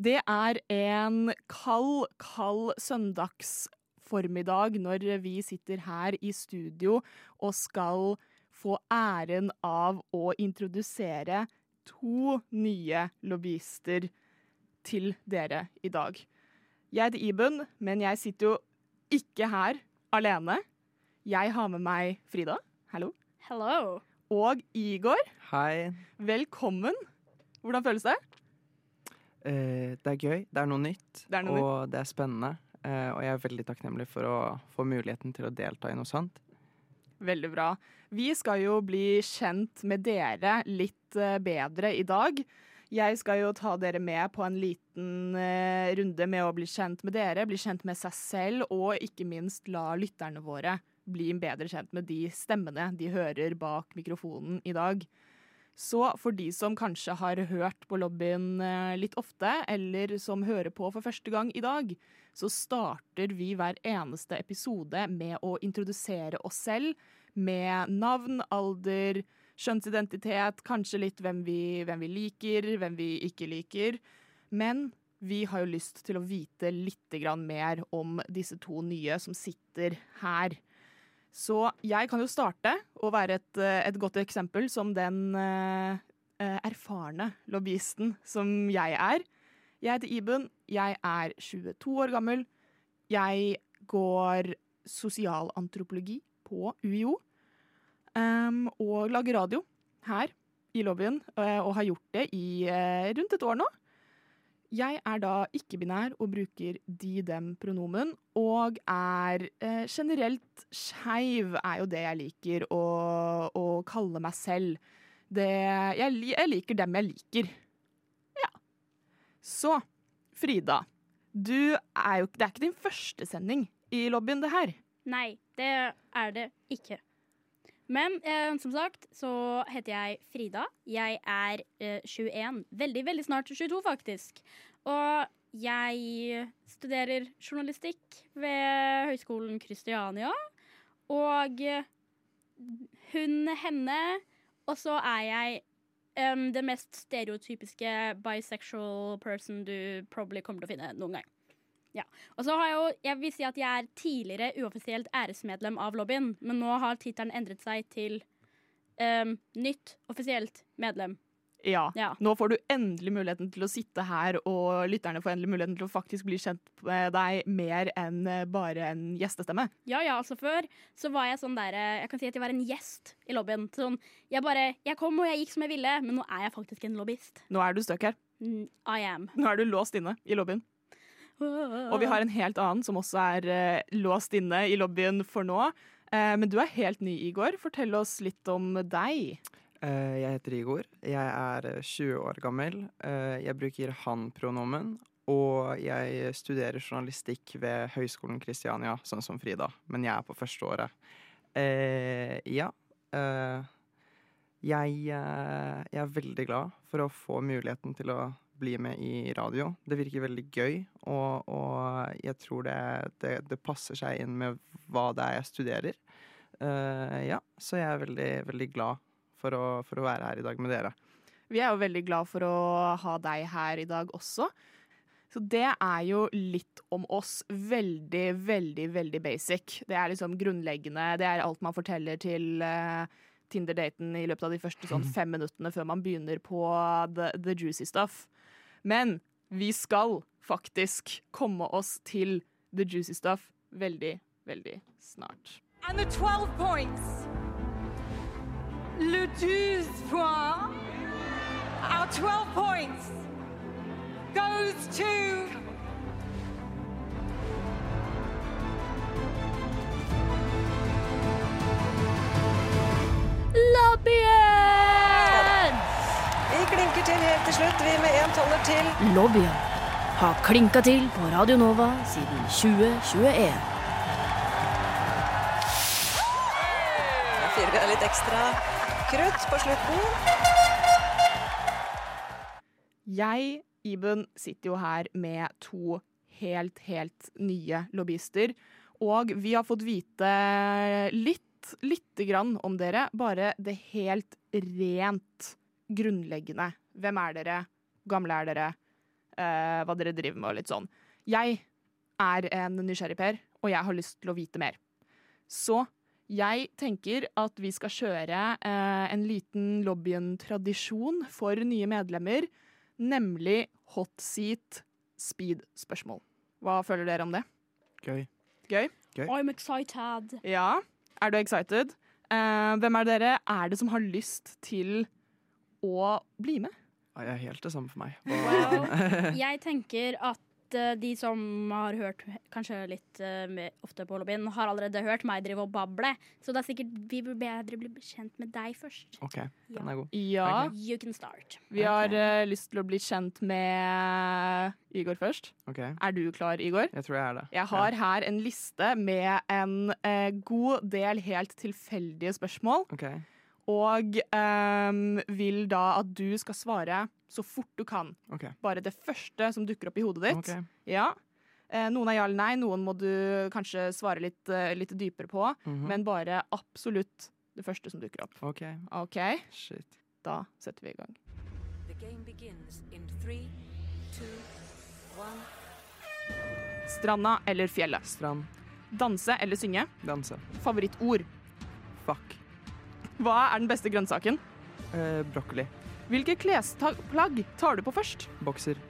Det er en kald, kald søndagsformiddag når vi sitter her i studio og skal få æren av å introdusere to nye lobbyister til dere i dag. Jeg heter Iben, men jeg sitter jo ikke her alene. Jeg har med meg Frida. Hallo. Hello. Og Igor. Hei. Velkommen. Hvordan føles det? Eh, det er gøy. Det er noe nytt. Det er noe og det er spennende. Uh, og jeg er veldig takknemlig for å få muligheten til å delta i noe sånt. Veldig bra. Vi skal jo bli kjent med dere litt eh, bedre i dag. Jeg skal jo ta dere med på en liten uh, runde med å bli kjent med dere, bli kjent med seg selv, og ikke minst la lytterne våre bli bedre kjent med de stemmene de hører bak mikrofonen i dag. Så for de som kanskje har hørt på lobbyen eh, litt ofte, eller som hører på for første gang i dag, så starter vi hver eneste episode med å introdusere oss selv med navn, alder, kjønnsidentitet, kanskje litt hvem vi, hvem vi liker, hvem vi ikke liker. Men vi har jo lyst til å vite litt mer om disse to nye som sitter her. Så jeg kan jo starte og være et, eh, et godt eksempel som den eh, eh, erfarne lobbyisten som jeg er. Jeg heter Iben, jeg er 22 år gammel. Jeg går sosialantropologi på UiO. Um, og lager radio her i lobbyen, uh, og har gjort det i rundt et år nå. Jeg er da ikke-binær og bruker de-dem-pronomen, og er eh, generelt skeiv, er jo det jeg liker å, å kalle meg selv. Det, jeg, jeg liker dem jeg liker. Ja. Så, Frida. Du er jo Det er ikke din første sending i lobbyen, det her. Nei, det er det ikke. Men eh, som sagt så heter jeg Frida. Jeg er eh, 21. Veldig, veldig snart 22, faktisk. Og jeg studerer journalistikk ved Høgskolen Kristiania. Og hun, henne, og så er jeg um, det mest stereotypiske bisexual person du probably kommer til å finne noen gang. Ja. Og så har jeg jo, jeg vil si at jeg er tidligere uoffisielt æresmedlem av lobbyen, men nå har tittelen endret seg til um, nytt offisielt medlem. Ja. Ja. Nå får du endelig muligheten til å sitte her, og lytterne får endelig muligheten til å faktisk bli kjent med deg mer enn eh, bare en gjestestemme. Ja, ja, altså Før så var jeg sånn der eh, Jeg kan si at jeg var en gjest i lobbyen. Sånn, jeg bare, jeg kom og jeg gikk som jeg ville, men nå er jeg faktisk en lobbyist. Nå er du stuck her. I am. Nå er du låst inne i lobbyen. Og vi har en helt annen som også er eh, låst inne i lobbyen for nå. Eh, men du er helt ny, Igor. Fortell oss litt om deg. Eh, jeg heter Igor. Jeg er eh, 20 år gammel. Eh, jeg bruker han-pronomen. Og jeg studerer journalistikk ved Høgskolen Kristiania, sånn som Frida. Men jeg er på første året. Eh, ja. Eh, jeg, eh, jeg er veldig glad for å få muligheten til å bli med i radio. Det virker veldig gøy, og, og jeg tror det, det, det passer seg inn med hva det er jeg studerer. Uh, ja, så jeg er veldig, veldig glad for å, for å være her i dag med dere. Vi er jo veldig glad for å ha deg her i dag også. Så det er jo litt om oss. Veldig, veldig, veldig basic. Det er liksom grunnleggende. Det er alt man forteller til uh, Tinder-daten i løpet av de første sånn fem minuttene før man begynner på the, the juicy stuff. Men vi skal faktisk komme oss til the juicy stuff veldig, veldig snart. And the 12 points. Le 12 points. Our 12 points goes to. Til slutt, vi med én toller til. Lobbyen har klinka til på Radio Nova siden 2021. Da fyrer vi av litt ekstra krutt på slutten. Jeg, Iben, sitter jo her med to helt, helt nye lobbyister. Og vi har fått vite litt, lite grann om dere. Bare det helt rent grunnleggende. Hvem er dere? Hvor gamle er dere? Eh, hva dere driver med og litt sånn. Jeg er en nysgjerrig Per, og jeg har lyst til å vite mer. Så jeg tenker at vi skal kjøre eh, en liten lobbyen-tradisjon for nye medlemmer, nemlig hot seat speed-spørsmål. Hva føler dere om det? Gøy. Gøy? I'm excited. Ja. Er du excited? Eh, hvem er dere er det som har lyst til å bli med? Ja, jeg er helt det samme for meg. Wow. jeg tenker at eh, de som har hørt kanskje litt uh, ofte på lobbyen, har allerede hørt meg drive og bable. Så det er sikkert vi bør bedre bli kjent med deg først. OK, den er god. Ja. Okay. You can start. Vi har uh, lyst til å bli kjent med Igor først. Ok, Er du klar, Igor? Jeg tror jeg er det. Jeg har her en liste med en uh, god del helt tilfeldige spørsmål. Ja. Og um, vil da at du skal svare så fort du kan. Okay. Bare det første som dukker opp i hodet ditt. Okay. Ja. Eh, noen er ja eller nei, noen må du kanskje svare litt, eh, litt dypere på. Mhm. Men bare absolutt det første som dukker opp. OK, OK, shit. da setter vi i gang. The game begins in three, two, one. Stranda eller fjellet? Strand. Danse eller synge? Danse. Favorittord? Fuck. Hva er den beste grønnsaken? Eh, brokkoli. Hvilke klesplagg tar du på først? Bokser.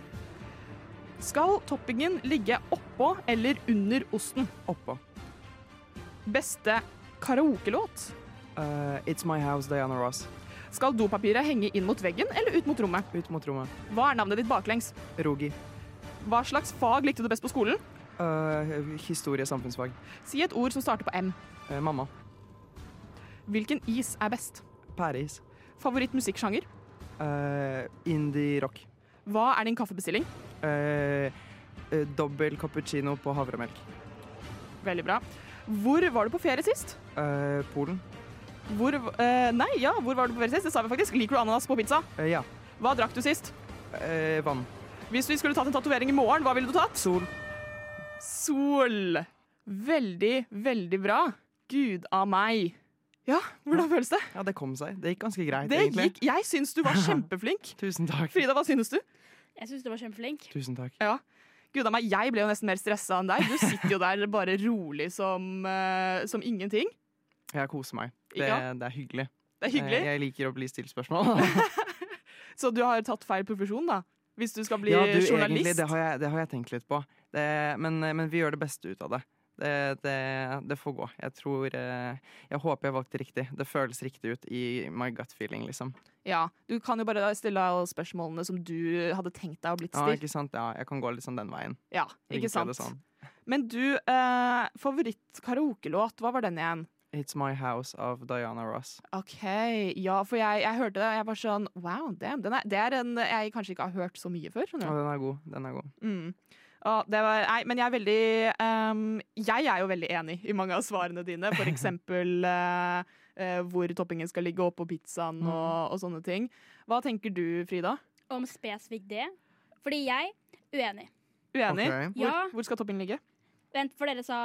Skal toppingen ligge oppå eller under osten? Oppå. Beste karaokelåt? Uh, It's My House, Diana Ross. Skal dopapiret henge inn mot veggen eller ut mot rommet? Ut mot rommet. Hva er navnet ditt baklengs? Rogi. Hva slags fag likte du best på skolen? Uh, historie, samfunnsfag. Si et ord som starter på M. Uh, mamma. Hvilken is er best? Pæreis. Favorittmusikksjanger? Uh, indie rock. Hva er din kaffebestilling? Uh, uh, dobbel cappuccino på havremelk. Veldig bra. Hvor var du på ferie sist? Uh, Polen. Hvor, eh, nei, ja, hvor var du på ferie sist? Det sa vi faktisk. Liker du ananas på pizza? Eh, ja. Hva drakk du sist? Eh, vann. Hvis vi skulle tatt en tatovering i morgen, hva ville du tatt? Sol. Sol. Veldig, veldig bra. Gud av meg. Ja, hvordan føles det? Ja, det kom seg. Det gikk ganske greit, Det egentlig. gikk, jeg syns du var kjempeflink. Tusen takk. Frida, hva synes du? Jeg syns du var kjempeflink. Tusen takk. Ja. Gud av meg, jeg ble jo nesten mer stressa enn deg. Du sitter jo der bare rolig som, uh, som ingenting. Jeg koser meg. Det, Ja. det er hyggelig. Det er hyggelig. Jeg, Jeg liker å bli stilt spørsmål. Så du har tatt feil profesjon, da? Hvis du skal bli ja, du, journalist? egentlig, det har, jeg, det har jeg tenkt litt på. Det, men, men vi gjør det beste ut av det. Det, det, det får gå. Jeg tror eh, Jeg håper jeg valgte riktig. Det føles riktig ut i my gut feeling, liksom. Ja, Du kan jo bare stille alle spørsmålene som du hadde tenkt deg å blitt Ja, ikke sant? Ja, jeg kan gå litt sånn den veien. Ja, ikke sant? sånn. Men du, eh, favoritt-karaokelåt, hva var den igjen? It's My House av Diana Ross. OK, ja, for jeg, jeg hørte det, og jeg var sånn wow, damn. Den er, det er en jeg kanskje ikke har hørt så mye før. Skjønner du? den er god. Den er god. Mm. Ja, det var, nei, men jeg er veldig um, Jeg er jo veldig enig i mange av svarene dine. For eksempel uh, uh, hvor toppingen skal ligge oppå pizzaen Mm. og, og sånne ting. Hva tenker du, Frida? Om spesifikt det. Fordi jeg uenig. Uenig? Okay. Hvor, Ja. hvor skal toppingen ligge? Vent, for dere sa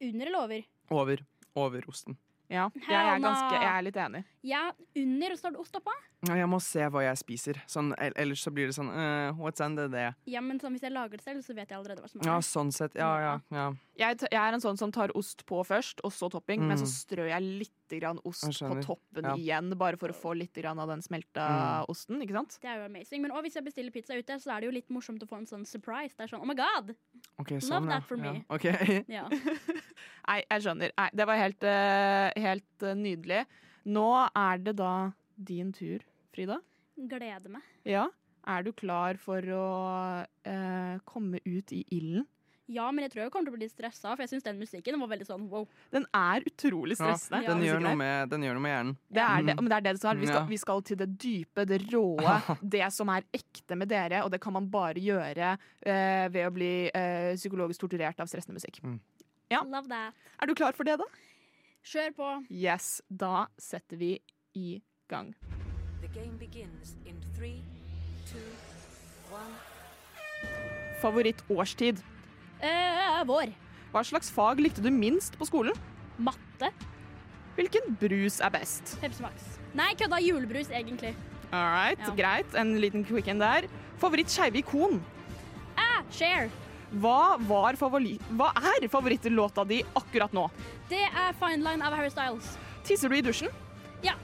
under eller over? Over. Over osten. Ja, jeg er, ganske, jeg er litt enig. Ja, under, står det ost oppå. Ja, Jeg må se hva jeg spiser. Sånn, ellers så blir det sånn uh, What's in it? Ja, men sånn, hvis jeg lager det selv, så vet jeg allerede hva som er Ja, sånn sett. Ja, ja. ja. Jeg, jeg er en sånn som tar ost på først, og så topping. Men så Mm. strør jeg litt grann ost på toppen Ja. igjen, bare for å få litt grann av den smelta Mm. osten. ikke sant? Det er jo amazing. Men også hvis jeg bestiller pizza ute, så er det jo litt morsomt å få en sånn surprise. Det er sånn, oh my god! Ok, Love sånn, ja. that for me. Ja. Ok. Ja. Nei, jeg skjønner. Nei, det var helt, eh, helt eh, nydelig. Nå er det da din tur, Frida. Gleder meg. Ja. Er du klar for å eh, komme ut i ilden? Ja, men jeg tror jeg kommer til å bli stressa, for jeg syns den musikken var veldig sånn wow. Den er utrolig stressende. Ja, den, den gjør noe med, den gjør noe med hjernen. Det er det, Mm. men det er det det skal. Vi skal, vi skal til det dype, det råe. Det som er ekte med dere, og det kan man bare gjøre eh, ved å bli eh, psykologisk torturert av stressende musikk. Ja. Love that. Er du klar for det, da? Kjør på. Yes. Da setter vi i gang. The game begins in three, two, one. Favorittårstid. Eh, vår. Hva slags fag likte du minst på skolen? Matte. Hvilken brus er best? Pepsi Max. Nei, kødda. Julebrus, egentlig. All right, Ja. greit. En liten quick-in der. Favoritt skeive ikon. Ah, share. Hva, Hva er favorittlåta di akkurat nå? Det er Fine Line av Harry Styles. Tisser du i dusjen? Ja.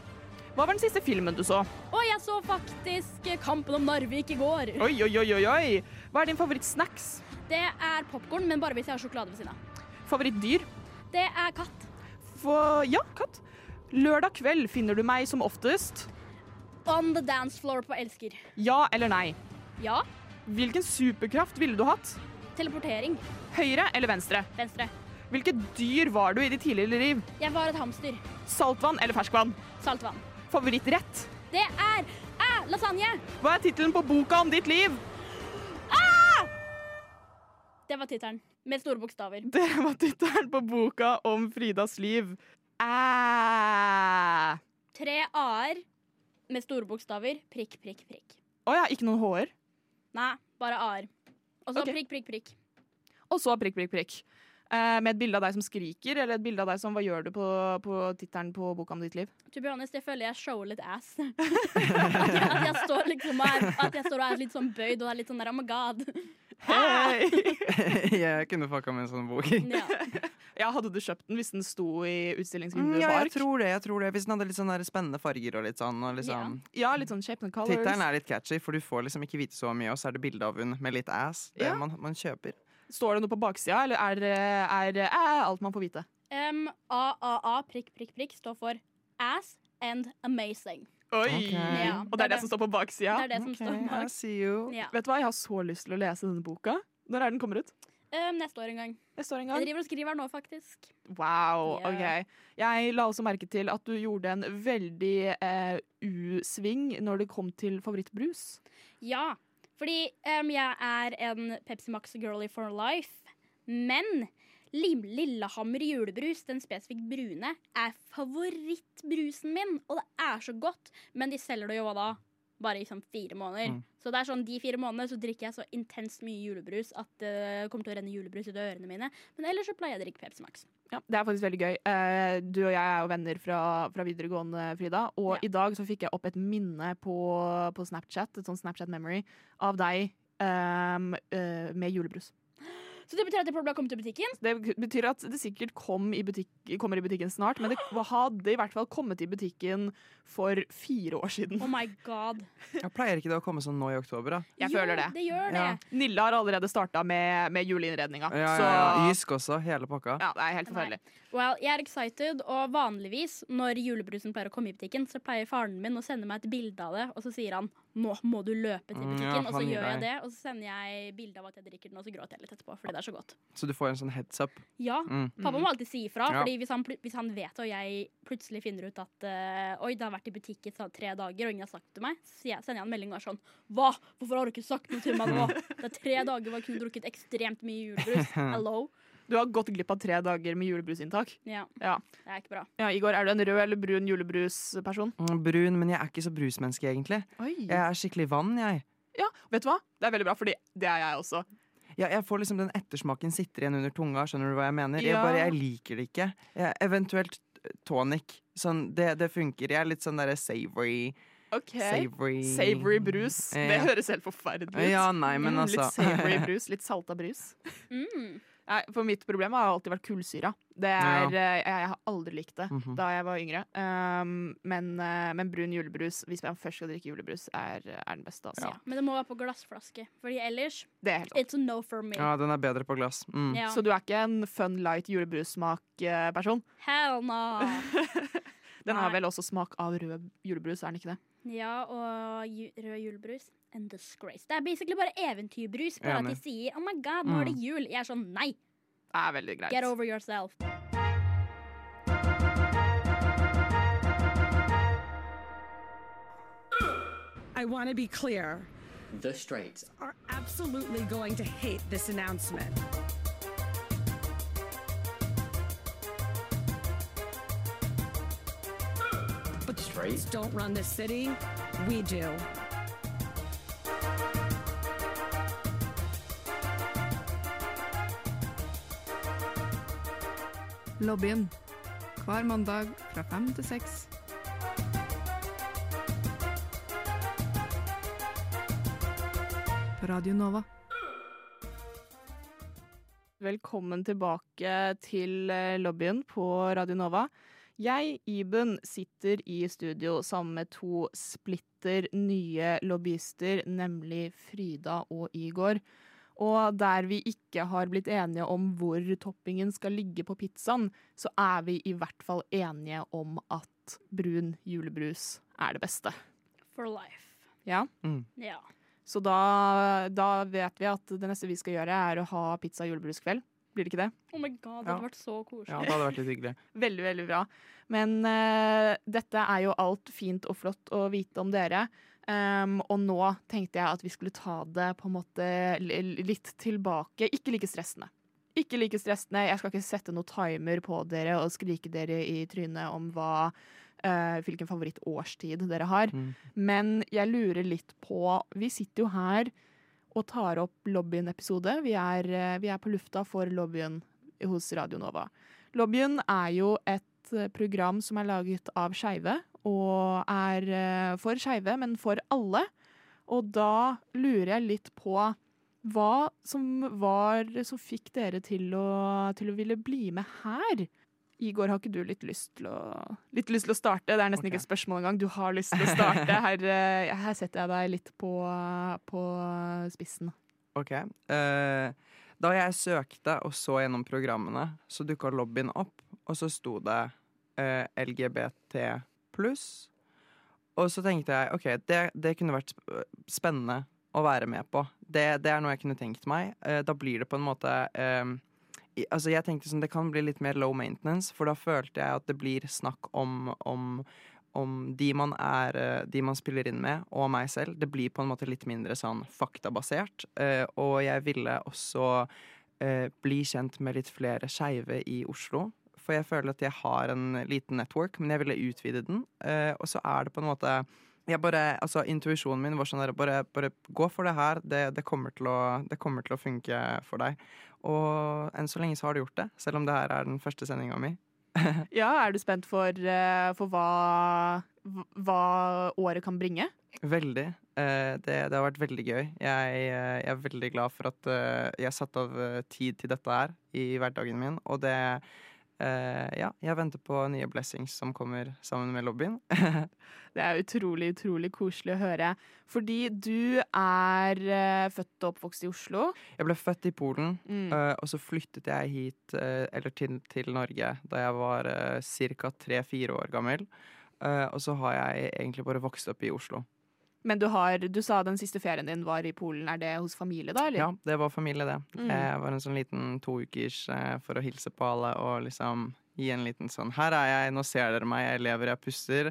Hva var den siste filmen du så? Og jeg så faktisk Kampen om Narvik i går. Oi, oi, oi, oi. Hva er din favorittsnacks? Det er popkorn, men bare hvis jeg har sjokolade ved siden av. Favorittdyr? Det er katt. For, ja, katt. Lørdag kveld finner du meg som oftest. On the dance floor på Elsker. Ja eller nei? Ja. Hvilken superkraft ville du hatt? Teleportering. Høyre eller venstre? Venstre. Hvilket dyr var du i ditt tidligere liv? Jeg var et hamster. Saltvann eller ferskvann? Saltvann. Favorittrett? Det er ah, lasagne. Hva er tittelen på boka om ditt liv? Var tittelen. Med store bokstaver. Det var tittelen på boka om Fridas liv. Æ. Tre a-er med store bokstaver. Prikk, prikk, prikk. Å ja, ikke noen h-er. Nei, bare a-er. Og så okay. prikk, prikk, prikk. Og så prikk, prikk, prikk. Eh, med et bilde av deg som skriker, eller et bilde av deg som Hva gjør du på, på tittelen på boka om ditt liv? To be honest, jeg føler jeg shower litt ass. at, jeg, at, jeg står liksom her, er, at jeg står og er litt sånn bøyd og er litt sånn der, oh my god. Hei! jeg kunne fucka med en sånn bok. Ja. ja, hadde du kjøpt den hvis den sto i Mm, ja, bak? jeg tror det. jeg tror det Hvis den hadde litt sånne spennende farger og litt sånn. Og liksom. Ja, litt sånn shape and colors. Tittelen er litt catchy, for du får liksom ikke vite så mye, og så er det bilde av hun med litt ass. Det Ja. man, man kjøper. Står det noe på baksida, eller er, er, er, er alt man får vite? Um, AAA prikk, prikk, prikk står for ass and amazing. Oi! Okay. Ja, Og det er det som står på baksida? Det er det som står I bak. see you. Ja. Vet du hva, jeg har så lyst til å lese denne boka. Når er den kommer ut? Um, neste år en gang. Neste år en Jeg driver og skriver nå, faktisk. Wow, Ja. ok. Jeg la også merke til at du gjorde en veldig eh, U-sving når det kom til favorittbrus. Ja, fordi um, jeg er en Pepsi Max-girlie for life. Men Lillehammer julebrus, den spesifikt brune, er favorittbrusen min. Og det er så godt. Men de selger det jo hva da? Bare i sånn fire måneder. Mm. Så det er sånn de fire månedene så drikker jeg så intenst mye julebrus at det kommer til å renne julebrus ut av ørene mine. Men ellers så pleier jeg å drikke Pepsi Max. Ja, det er faktisk veldig gøy. Eh, du og jeg er jo venner fra, fra videregående, Frida. Og Ja. i dag så fikk jeg opp et minne på, på Snapchat, et sånn Snapchat memory, av deg um, uh, med julebrus. Så det betyr at det burde ha kommet til butikken? Det betyr at det sikkert kom i butikk, kommer i butikken snart, men det hadde i hvert fall kommet i butikken for fire år siden. Oh my god. Jeg pleier ikke det å komme sånn nå i oktober, da? Jeg jo, føler det. Det gjør det. Ja. Nilla har allerede starta med, med juleinnredninga. Ja, så ja, ja. Jysk også, hele pakka. ja, det er helt forferdelig. Well, jeg er excited, og vanligvis når julebrusen pleier å komme i butikken, så pleier faren min å sende meg et bilde av det, og så sier han nå må du løpe til Mm, butikken, ja, og så gjør jeg det, og så sender jeg bilde av at jeg drikker den, og så gråter jeg litt etterpå, fordi det er så godt. Så du får en sånn heads up. Ja, Mm. pappa må alltid si ifra, Ja. fordi hvis han, hvis han vet og jeg plutselig finner ut at uh, oi, det har vært i butikken i tre dager, og ingen har sagt det til meg, så jeg- sender jeg en melding og er sånn hva? Hvorfor har du ikke sagt noe til meg nå? Det er tre dager hvor jeg kunne drukket ekstremt mye julebrus. Hello? Du har gått glipp av tre dager med julebrusinntak. Ja, Ja. det er ikke bra. Ja, Igor, er du en rød eller brun julebrusperson? Mm, Brun, men jeg er ikke så brusmenneske, egentlig. Oi. Jeg er skikkelig vann, jeg. Ja, vet du hva? Det er veldig bra, fordi det er jeg også. Ja, jeg får liksom Den ettersmaken sitter igjen under tunga. Skjønner du hva jeg mener? Jeg, bare, jeg liker det ikke. Jeg, eventuelt tonic. Sånn, det, det funker. Jeg er litt sånn derre savory. Ok. Savory Savory brus. Ja. Det høres helt forferdelig ut. Ja, nei, men Mm, altså Litt savory brus. Litt salta brus. Mm. For mitt problem har alltid vært kullsyra. Det er, ja. jeg, jeg har aldri likt det Mhm. da jeg var yngre. Um, men, eh, men brun julebrus, hvis man først skal drikke julebrus, er, er den beste. Altså. Ja. Men det må være på glassflaske, fordi ellers Det er helt it's a no for me. Ja, den er bedre på glass. Mm. Ja. Så du er ikke en fun light julebrussmak-person? Hell no! Den har vel også smak av rød julebrus, er den ikke det? Ja, og ju rød julebrus. and disgrace. Det er basically bare eventyrbrus, bare at de sier 'oh my god, nå er det Mm. jul'. Jeg er sånn nei, Det er veldig greit. get over yourself. I want to be clear. The Straits Are absolutely going to hate this announcement. The don't run the city. We do. Lobbyen. Hver mandag fra fem til seks. På Radio Nova. Velkommen tilbake til eh, lobbyen på Radio Nova. Jeg, Iben, sitter i studio sammen med to splitter nye lobbyister, nemlig Frida og Igor. Og der vi ikke har blitt enige om hvor toppingen skal ligge på pizzaen, så er vi i hvert fall enige om at brun julebrus er det beste. For life. Ja, Mm. Ja. Så da, da vet vi at det neste vi skal gjøre, er å ha pizza- og julebruskveld. Blir det ikke det? Oh my god, det Ja. hadde vært så koselig. Ja, det hadde vært litt hyggelig. Veldig, veldig bra. Men uh, dette er jo alt fint og flott å vite om dere. Um, og nå tenkte jeg at vi skulle ta det på en måte litt tilbake. Ikke like stressende. Ikke like stressende. Jeg skal ikke sette noen timer på dere og skrike dere i trynet om hva, uh, hvilken favorittårstid dere har. Mm. Men jeg lurer litt på Vi sitter jo her og tar opp Lobbyen-episode. Vi, eh, vi er på lufta for Lobbyen hos Radio Nova. Lobbyen er jo et eh, program som er laget av skeive, og er eh, for skeive, men for alle. Og da lurer jeg litt på hva som var som fikk dere til å, til å ville bli med her. Igor, har ikke du litt lyst til å, litt lyst til å starte? Det er nesten okay. ikke et spørsmål engang. Du har lyst til å starte. Her, eh, her setter jeg deg litt på, på spissen. Ok. Uh, da jeg søkte og så gjennom programmene, så dukka lobbyen opp, og så sto det uh, LGBT pluss. Og så tenkte jeg OK, det, det kunne vært spennende å være med på. Det, det er noe jeg kunne tenkt meg. Uh, da blir det på en måte eh, i- Altså jeg tenkte sånn, Det kan bli litt mer low maintenance, for da følte jeg at det blir snakk om, om om de man, er, eh, de man spiller inn med, og meg selv. Det blir på en måte litt mindre sånn faktabasert. Eh, og jeg ville også eh, bli kjent med litt flere skeive i Oslo. For jeg føler at jeg har en liten network, men jeg ville utvide den. Og så er det på en måte jeg bare, altså Intuisjonen min var sånn der, bare, bare gå for det her. Det, det, kommer å, det kommer til å funke for deg. Og enn så lenge så har det gjort det, selv om det her er den første sendinga mi. Ja, er du spent for, eh, for hva, hva året kan bringe? Veldig. Eh, det, det har vært veldig gøy. Jeg, eh, jeg er veldig glad for at jeg jeg satte av tid til dette her i hverdagen min. Og det Ja, jeg venter på nye blessings som kommer sammen med lobbyen. Det er utrolig, utrolig koselig å høre. Fordi du er eh, født og oppvokst i Oslo. Jeg ble født i Polen, Mm. eh, og så flyttet jeg hit, eh, eller til, til Norge, da jeg var uh, ca. tre-fire år gammel. Eh, og så har jeg egentlig bare vokst opp i Oslo. Men du, har, du sa den siste ferien din var i Polen. Er det hos familie, da? Eller? Ja, det var familie, det. Mm. Jeg var en sånn liten toukers ukers for å hilse på alle og liksom gi en liten sånn Her er jeg, nå ser dere meg, jeg lever, jeg puster.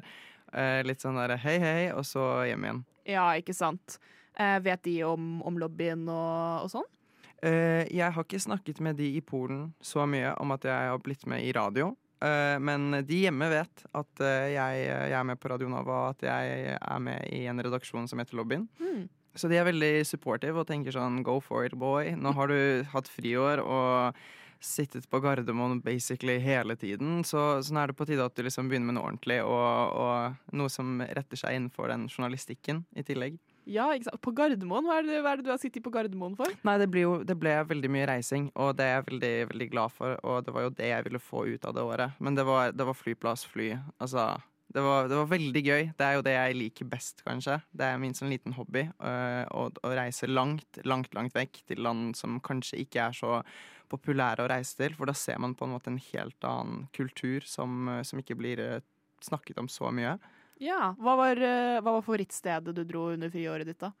Eh, litt sånn derre hei, hei, og så hjem igjen. Ja, ikke sant. Eh, vet de om, om lobbyen og, og sånn? Eh, jeg har ikke snakket med de i Polen så mye om at jeg har blitt med i radio. Eh, men de hjemme vet at eh, jeg, jeg er med på Radio Nova, at jeg er med i en redaksjon som heter Lobbyen. Mm. Så de er veldig supportive og tenker sånn go for it, boy. Nå har du hatt friår og sittet på Gardermoen basically hele tiden, så, sånn er det på tide at du liksom begynner med noe ordentlig, og, og noe som retter seg innenfor den journalistikken i tillegg. Ja. På Gardermoen? Hva er, det, hva er det du har sittet på Gardermoen for? Nei, det, blir jo, det ble veldig mye reising, og det er jeg veldig, veldig glad for. Og det var jo det jeg ville få ut av det året. Men det var, det var flyplass, fly. Altså, det var, det var veldig gøy. Det er jo det jeg liker best, kanskje. Det er min sånn liten hobby. øh, å, å reise langt, langt, langt vekk til land som kanskje ikke er så populære å reise til. For da ser man på en måte en helt annen kultur som, øh, som ikke blir øh, snakket om så mye. Ja. Hva var, eh, hva var favorittstedet du dro under friåret ditt, da?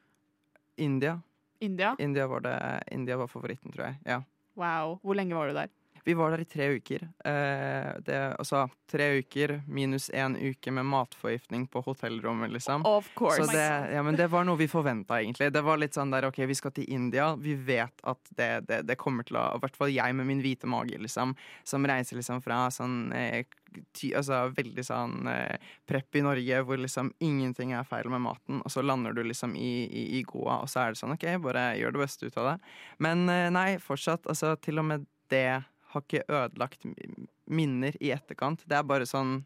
India. India? India var, det, India var favoritten, tror jeg. Ja. Wow. Hvor lenge var du der? Vi var der i tre uker. Eh, det, altså tre uker minus én uke med matforgiftning på hotellrommet, liksom. Of course. Så det, ja, men det var noe vi forventa, egentlig. Det var litt sånn der OK, vi skal til India. Vi vet at det, det, det kommer til å I hvert fall jeg med min hvite mage, liksom, som reiser liksom fra sånn eh, ty, altså veldig sånn eh, prepp i Norge, hvor liksom ingenting er feil med maten, og så lander du liksom i, i, i Goa, og så er det sånn OK, bare gjør det beste ut av det. Men eh, nei, fortsatt. Altså, til og med det har ikke ødelagt minner i etterkant. Det er bare sånn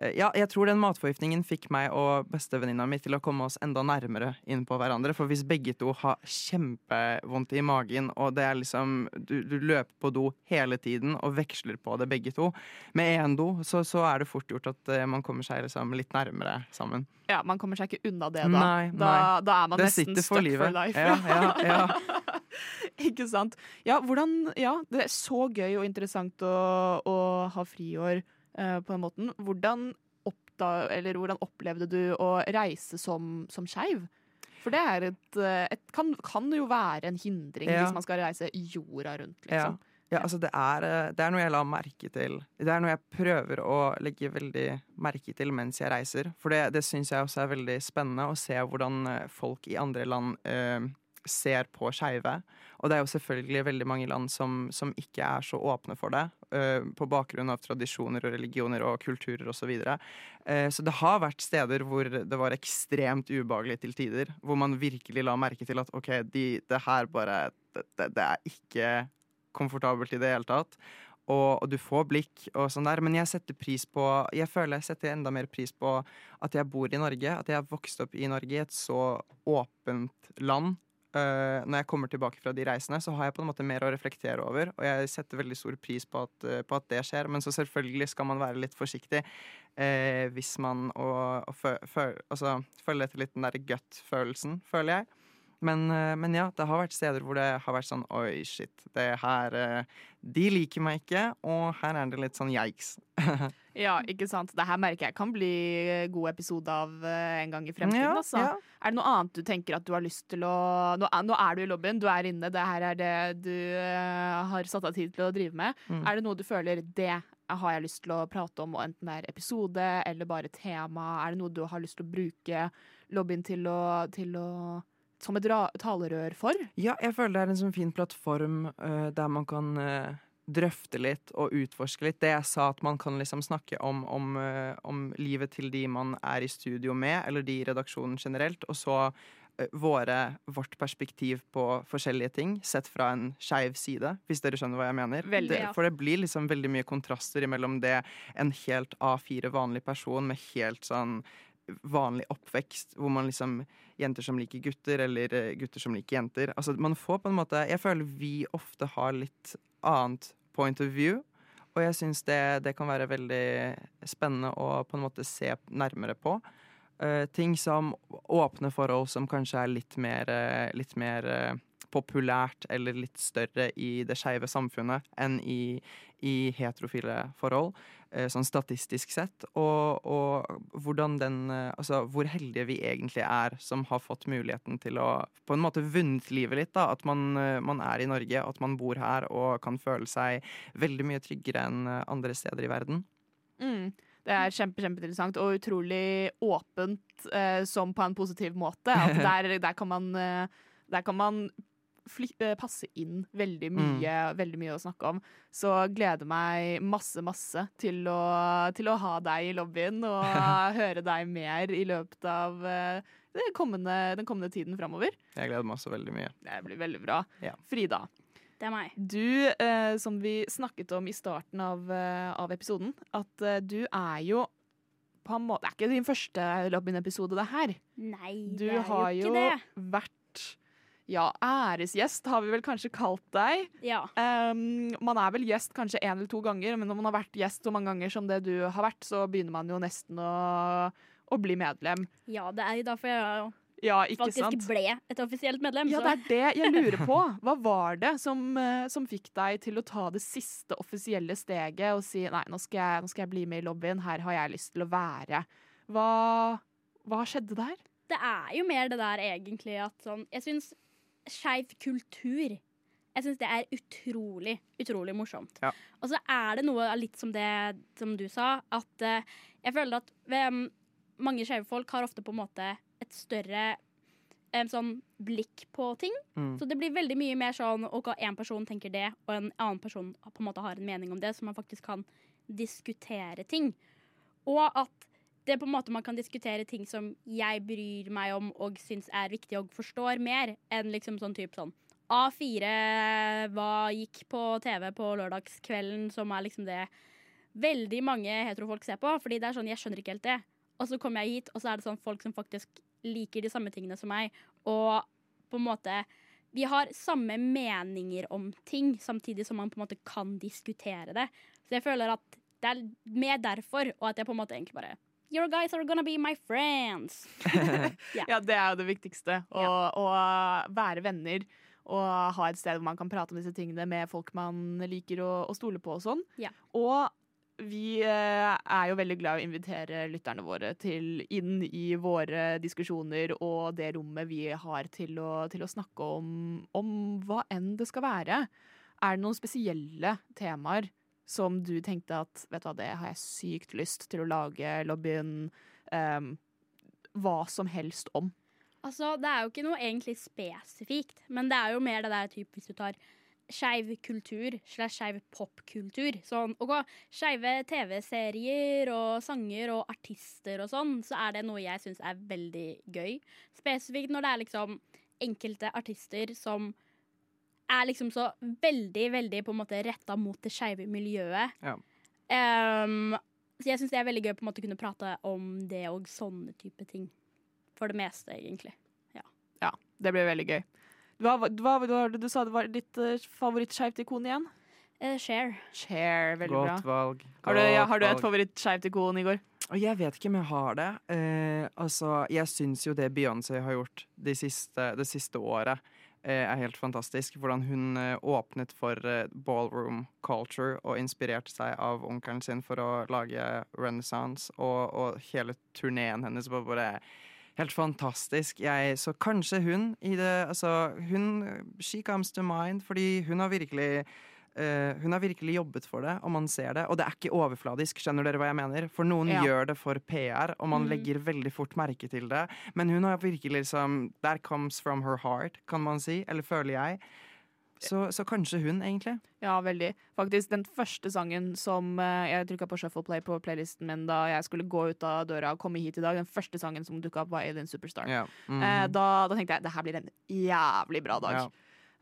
ja, jeg tror den matforgiftningen fikk meg og bestevenninna mi til å komme oss enda nærmere inn på hverandre. For hvis begge to har kjempevondt i magen, og det er liksom Du, du løper på do hele tiden og veksler på det begge to med én do, så, så er det fort gjort at eh, man kommer seg liksom litt nærmere sammen. Ja, Man kommer seg ikke unna det, da. Nei, da, nei. da er man Det nesten stuck for for life. Ja, ja, ja. ikke sant. Ja, hvordan, ja, det er så gøy og interessant å, å ha friår eh, på den måten. Hvordan, oppda, eller hvordan opplevde du å reise som, som skeiv? For det er et, eh, et, kan, kan jo være en hindring Ja. hvis man skal reise jorda rundt, liksom. Ja, altså det er, eh, det er noe jeg la merke til. Det er noe jeg prøver å legge veldig merke til mens jeg reiser. For det, det syns jeg også er veldig spennende å se hvordan eh, folk i andre land eh, ser på skeive. Og det er jo selvfølgelig veldig mange land som, som ikke er så åpne for det. eh, på bakgrunn av tradisjoner og religioner og kulturer osv. Så, videre. Eh, så det har vært steder hvor det var ekstremt ubehagelig til tider. Hvor man virkelig la merke til at OK, de, det her bare det, det er ikke komfortabelt i det hele tatt. Og, og du får blikk og sånn der, men jeg setter pris på Jeg føler jeg setter enda mer pris på at jeg bor i Norge, at jeg har vokst opp i Norge, i et så åpent land. Eh, når jeg kommer tilbake fra de reisene, så har jeg på en måte mer å reflektere over. Og jeg setter veldig stor pris på at, uh, på at det skjer, men så selvfølgelig skal man være litt forsiktig uh, hvis man og, og fø, altså, etter litt den der gut-følelsen, føler jeg. Men, eh, men ja, det har vært steder hvor det har vært sånn Oi, shit. Det her eh, De liker meg ikke, og her er det litt sånn yikes. Ja, ikke sant. Det her merker jeg kan bli god episode av eh, en gang i fremtiden. Ja, altså. ja. Er det noe annet du tenker at du har lyst til å Nå nå er du i lobbyen, du er inne, det her er det du eh, har satt av tid til å drive med. Mm. Er det noe du føler det har jeg lyst til å prate om, og enten det er episode eller bare tema? Er det noe du har lyst til å bruke lobbyen til å, til å som et talerør for? Ja, jeg føler det er en sånn fin plattform uh, der man kan uh, drøfte litt og utforske litt. Det jeg sa, at man kan liksom snakke om, om, uh, om livet til de man er i studio med, eller de i redaksjonen generelt, og så våre, vårt perspektiv på forskjellige ting, sett fra en skeiv side, hvis dere skjønner hva jeg mener. Veldig, det, ja. for det blir liksom veldig mye kontraster mellom det en helt A4 vanlig person med helt sånn vanlig oppvekst, hvor man liksom Jenter som liker gutter, eller eh, gutter som liker jenter. Altså, man får på en måte Jeg føler vi ofte har litt annet point of view. Og jeg syns det, det kan være veldig spennende å på en måte se nærmere på. Uh, ting som åpne forhold som kanskje er litt mer, eh, litt mer populært eller litt større i det skeive samfunnet enn i, i heterofile forhold, eh, sånn statistisk sett. Og, og hvordan den eh, Altså hvor heldige vi egentlig er som har fått muligheten til å på en måte vunnet livet litt. da, At man, eh, man er i Norge, at man bor her og kan føle seg veldig mye tryggere enn andre steder i verden. Mm. Det er kjempe, kjempeinteressant og utrolig åpent, eh, som på en positiv måte. At der, der kan man, der kan man passe inn veldig mye, veldig mye å snakke om. Så gleder meg masse, masse til å, til å ha deg i lobbyen og høre deg mer i løpet av eh, det kommende, den kommende tiden framover. Jeg gleder meg også veldig mye. Det blir veldig bra. Ja. Frida. Det er meg. Du, eh, som vi snakket om i starten av, eh, av episoden, at eh, du er jo på en måte Det er ikke din første Lobbyen-episode, det her. Nei, Du det er har jo jo ikke det. vært ja, æresgjest har vi vel kanskje kalt deg. Ja. Um, man er vel gjest kanskje én eller to ganger, men når man har vært gjest så mange ganger som det du har vært, så begynner man jo nesten å, å bli medlem. ja, det er jo derfor jeg Ja, faktisk sant? ble et offisielt medlem. Ja, så- det er det jeg lurer på. Hva var det som, eh, som fikk deg til å ta det siste offisielle steget og si nei, nå skal jeg, nå skal jeg bli med i lobbyen, her har jeg lyst til å være. Hva, hva skjedde der? det er jo mer det der egentlig at sånn Jeg syns skeiv kultur jeg synes det er utrolig, utrolig morsomt. Ja. Og så er det noe litt som det som du sa, at uh, jeg føler at um, mange skeive folk har ofte på en måte et større um, sånn blikk på ting. Mm. Så det blir veldig mye mer sånn ok, en person tenker det, og en annen person på en måte har en mening om det, så man faktisk kan diskutere ting. Og at det er på en måte man kan diskutere ting som jeg bryr meg om og syns er viktig og forstår mer, enn liksom sånn type sånn A4 hva gikk på TV på lørdagskvelden, som er liksom det veldig mange heterofolk ser på. Fordi det er sånn, jeg skjønner ikke helt det. Og så kommer jeg hit, og så er det sånn folk som faktisk liker de samme tingene som meg. Og på en måte Vi har samme meninger om ting, samtidig som man på en måte kan diskutere det. Så jeg føler at det er mer derfor, og at jeg på en måte egentlig bare Your guys are gonna be my friends. Ja, det er jo det viktigste. Å, å være venner og ha et sted hvor man kan prate om disse tingene med folk man liker å, å stole på og sånn. Yeah. Og vi eh, er jo veldig glad i å invitere lytterne våre til inn i våre diskusjoner og det rommet vi har til å, til å snakke om, om hva enn det skal være. Er det noen spesielle temaer som du tenkte at vet du hva, det har jeg sykt lyst til å lage lobbyen um, hva som helst om? Altså, det er jo ikke noe egentlig spesifikt, men det er jo mer det der typ hvis du tar skeiv kultur slash skeiv popkultur. Sånn, ok, skeive TV-serier og sanger og artister og sånn, så er det noe jeg syns er veldig gøy. Spesifikt når det er liksom enkelte artister som er liksom så veldig, veldig på en måte retta mot det skeive miljøet. Ja. Um, så jeg syns det er veldig gøy på en måte å kunne prate om det og sånne type ting. For det meste, egentlig. Ja, det blir veldig gøy. Hva, hva, du sa det var ditt uh, favorittskeivt ikon igjen? Uh, share. Share, veldig Godt bra. valg. Har du, ja, godt har du et valg. favorittskeivt ikon, Igor? Jeg vet ikke om jeg har det. Uh, altså, jeg syns jo det Beyoncé har gjort det siste, det siste året, eh, er helt fantastisk. Hvordan hun eh, åpnet for eh, ballroom culture og inspirerte seg av onkelen sin for å lage Renaissance, og, og hele turneen hennes var bare Helt fantastisk. Jeg, så kanskje hun i det Altså, hun She comes to mind, fordi hun har virkelig eh, hun har virkelig jobbet for det, og man ser det. Og det er ikke overfladisk, skjønner dere hva jeg mener? For noen Ja. gjør det for PR, og man Mm. legger veldig fort merke til det. Men hun har virkelig liksom That comes from her heart, kan man si. Eller føler jeg. Så, så kanskje hun, egentlig. Ja, veldig. Faktisk den første sangen som eh, jeg trykka på shuffle play på playlisten min da jeg skulle gå ut av døra og komme hit i dag, den første sangen som dukka opp, var Alien Superstar. Ja. Mhm. Eh, da, da tenkte jeg det her blir en jævlig bra dag. Ja.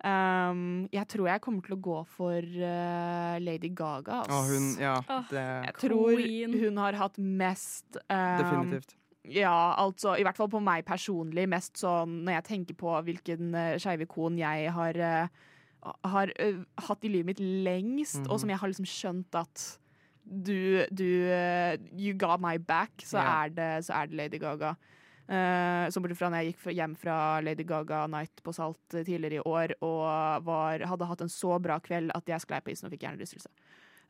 Um, jeg tror jeg kommer til å gå for uh, Lady Gaga. Altså. Og hun Ja, det jeg tror Queen. hun har hatt mest um, Definitivt. Ja, altså i hvert fall på meg personlig, mest sånn når jeg tenker på hvilken uh, skeive ikon jeg har, uh, har uh, hatt i livet mitt lengst, og Mhm. som jeg har liksom skjønt at du, du You got my back, så, yeah. er, det, så er det Lady Gaga. Uh, som bortsett fra når jeg gikk hjem fra Lady Gaga Night på Salt eh, tidligere i år og var, hadde hatt en så bra kveld at jeg sklei på isen og fikk hjernerystelse.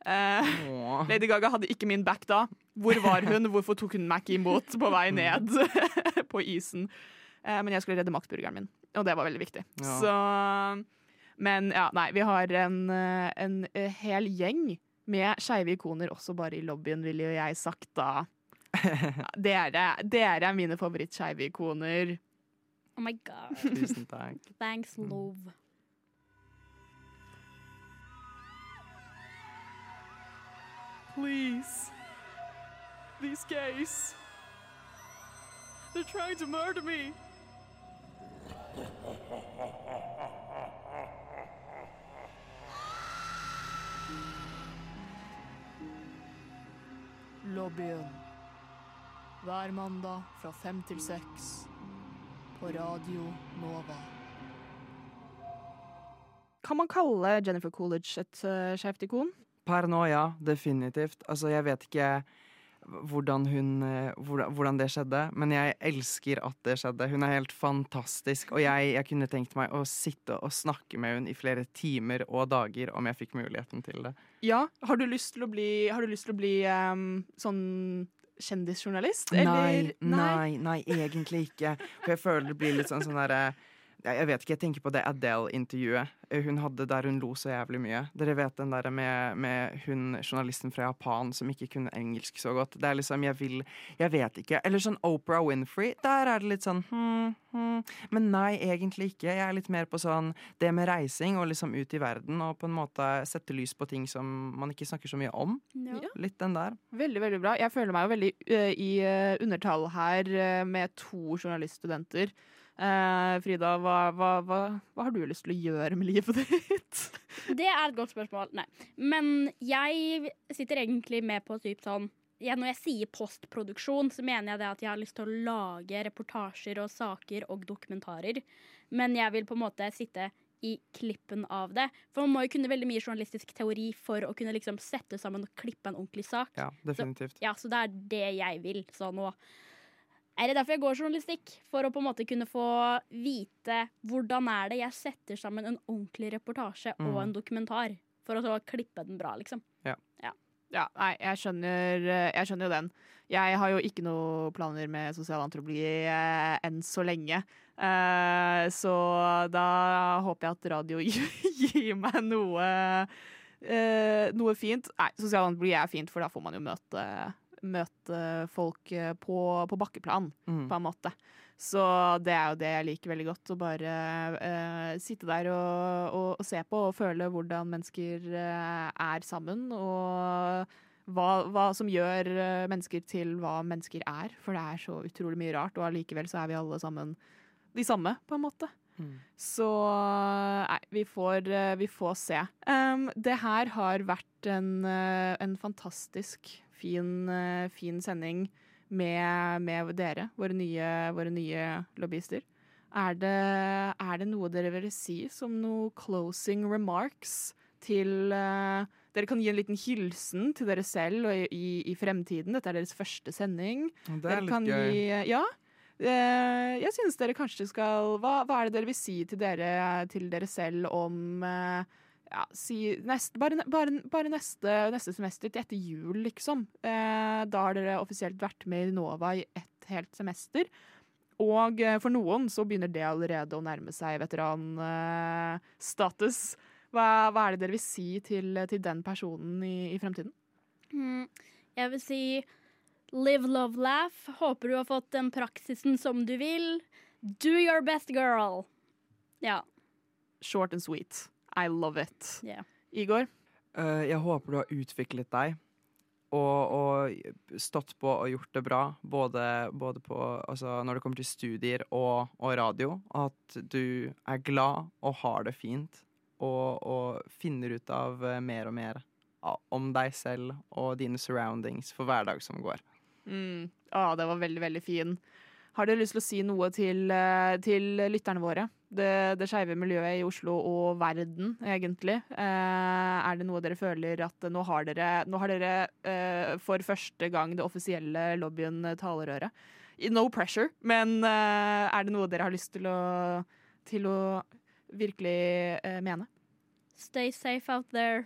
Uh, Lady Gaga hadde ikke min back da. Hvor var hun? Hvorfor tok hun meg ikke imot på vei ned på isen? Uh, men jeg skulle redde Max-burgeren min, og det var veldig viktig. Ja. Så Men ja, nei, vi har en, eh, en eh, hel gjeng med skeive ikoner også bare i lobbyen, ville jo jeg sagt da. Dere, dere er mine favorittskeive ikoner. Oh my god. Tusen takk. Thanks, love. Please. These gays. They're trying to murder me. Lobbyen. Hver mandag fra fem til seks på Radio Nova. Kan man kalle Jennifer Coolidge et uh, skjevt ikon? Per nå, ja. Definitivt. Altså, jeg vet ikke hvordan hun eh, hvordan, hvordan det skjedde, men jeg elsker at det skjedde. Hun er helt fantastisk, og jeg, jeg kunne tenkt meg å sitte og snakke med hun i flere timer og dager om jeg fikk muligheten til det. Ja, har du lyst til å bli, har du lyst til å bli um, sånn kjendisjournalist? Nei, eller- nei, nei, egentlig ikke. For jeg føler det blir litt sånn sånn derre jeg jeg vet ikke, jeg tenker på det Adele-intervjuet eh, hun hadde der hun lo så jævlig mye. Dere vet den der med, med hun journalisten fra Japan som ikke kunne engelsk så godt. Det er liksom, jeg vil Jeg vet ikke. Eller sånn Oprah Winfrey. Der er det litt sånn hmm, hmm. Men nei, egentlig ikke. Jeg er litt mer på sånn det med reising og liksom ut i verden og på en måte sette lys på ting som man ikke snakker så mye om. Ja. Litt den der. Veldig, veldig bra. Jeg føler meg jo veldig uh, i uh, undertall her uh, med to journaliststudenter. Eh, Frida, hva, hva, hva, hva har du lyst til å gjøre med livet ditt? Det er et godt spørsmål. Nei. Men jeg sitter egentlig med på typ sånn ja, Når jeg sier postproduksjon, så mener jeg det at jeg har lyst til å lage reportasjer og saker og dokumentarer. Men jeg vil på en måte sitte i klippen av det. For man må jo kunne veldig mye journalistisk teori for å kunne liksom sette sammen og klippe en ordentlig sak. Ja, definitivt. Ja, så det er det jeg vil. Så nå er det derfor jeg går journalistikk. For å på en måte kunne få vite hvordan er det jeg setter sammen en ordentlig reportasje og Mm. en dokumentar. For å så klippe den bra, liksom. Ja. Ja. Ja, nei, jeg skjønner, eh, jeg skjønner jo den. Jeg har jo ikke noen planer med sosialantropologi eh, enn så lenge. Eh, så da håper jeg at radio gir meg noe, eh, noe fint. Nei, sosialantropologi er fint, for da får man jo møte, møte folk eh, på, på bakkeplan, Mm. på en måte. Så det er jo det jeg liker veldig godt. Å bare uh, sitte der og, og, og se på og føle hvordan mennesker uh, er sammen. Og hva, hva som gjør mennesker til hva mennesker er. For det er så utrolig mye rart, og allikevel så er vi alle sammen de samme, på en måte. Mm. Så nei, vi får, vi får se. Um, det her har vært en, en fantastisk fin, eh, fin sending med, med dere, våre nye, våre nye lobbyister. Er det, er det noe dere vil si som noe closing remarks til uh, Dere kan gi en liten hilsen til dere selv og i, i, fremtiden. Dette er deres første sending. Det er Dere litt gøy. Gi, ja. Uh, jeg synes dere kanskje skal hva, hva er det dere vil si til dere, til dere selv om eh, ja, si nest, bare, bare, bare neste, neste semester til etter jul, liksom. Eh, da har dere offisielt vært med i Nova i ett helt semester. Og eh, for noen så begynner det allerede å nærme seg veteranstatus. hva, hva er det dere vil si til, til den personen i, i fremtiden? Mm, jeg vil si live, love, laugh. Håper du har fått den praksisen som du vil. Do your best, girl. Ja. Short and sweet. I love it. Yeah. Igor? Uh, jeg håper du har utviklet deg og, og stått på og gjort det bra. Både, både på, altså når det kommer til studier og, og radio. At du er glad og har det fint. Og, og finner ut av eh, mer og mer om deg selv og dine surroundings for hver dag som går. Mm. Ah, det var veldig, veldig fin. Har dere lyst til å si noe til, eh, til lytterne våre? Det, det skeive miljøet i Oslo og verden, egentlig. Eh, er det noe dere føler at nå har dere, nå har dere eh, for første gang det offisielle lobbyen talerøret? No pressure, men eh, er det noe dere har lyst til å, til å virkelig mene? Stay safe out there.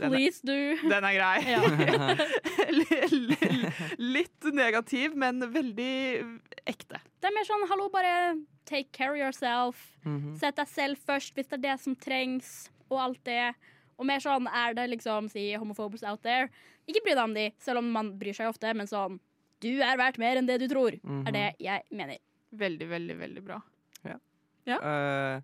Den er- Please do. Den er grei. Ja. Litt negativ, men veldig ekte. Det er mer sånn hallo, bare take care of yourself. Mhm. Sett deg selv først hvis det er det som trengs, og alt det. Og mer sånn er det liksom, si homophobes out there. Ikke bry deg om de, selv om man bryr seg ofte, men sånn du er verdt mer enn det du tror, Mhm. er det jeg mener. Veldig, veldig, veldig bra. Ja. Ja. Uh,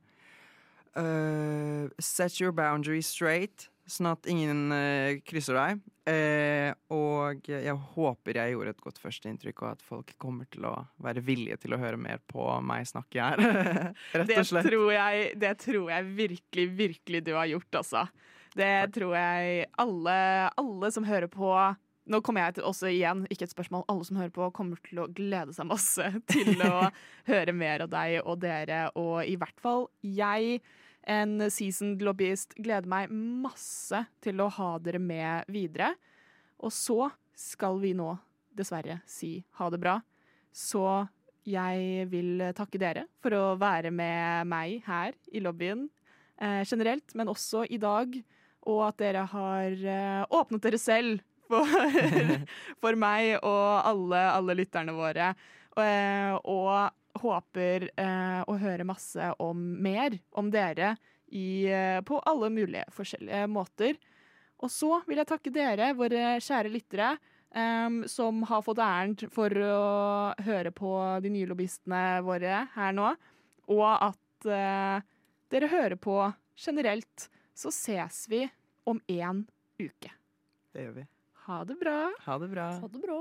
uh, set your boundaries straight, sånn at ingen uh, krysser deg. Uh, og jeg håper jeg gjorde et godt førsteinntrykk, og at folk kommer til å være villige til å høre mer på meg snakke her. Rett og slett. tror, jeg, det tror jeg virkelig, virkelig du har gjort, altså. Det tror jeg alle, alle som hører på Nå kommer jeg til også igjen, ikke et spørsmål. Alle som hører på, kommer til å glede seg masse til å høre mer av deg og dere. Og i hvert fall jeg, en seasoned lobbyist, gleder meg masse til å ha dere med videre. Og så skal vi nå dessverre si ha det bra. Så jeg vil takke dere for å være med meg her i lobbyen eh, generelt, men også i dag. Og at dere har eh, åpnet dere selv for, for meg og alle, alle lytterne våre. Og, eh, og håper eh, å høre masse om mer om dere i, eh, på alle mulige forskjellige måter. Og så vil jeg takke dere, våre kjære lyttere, um, som har fått æren for å høre på de nye lobbyistene våre her nå, og at uh, dere hører på generelt. Så ses vi om én uke. Det gjør vi. Ha det bra. Ha det bra. Ha det bra.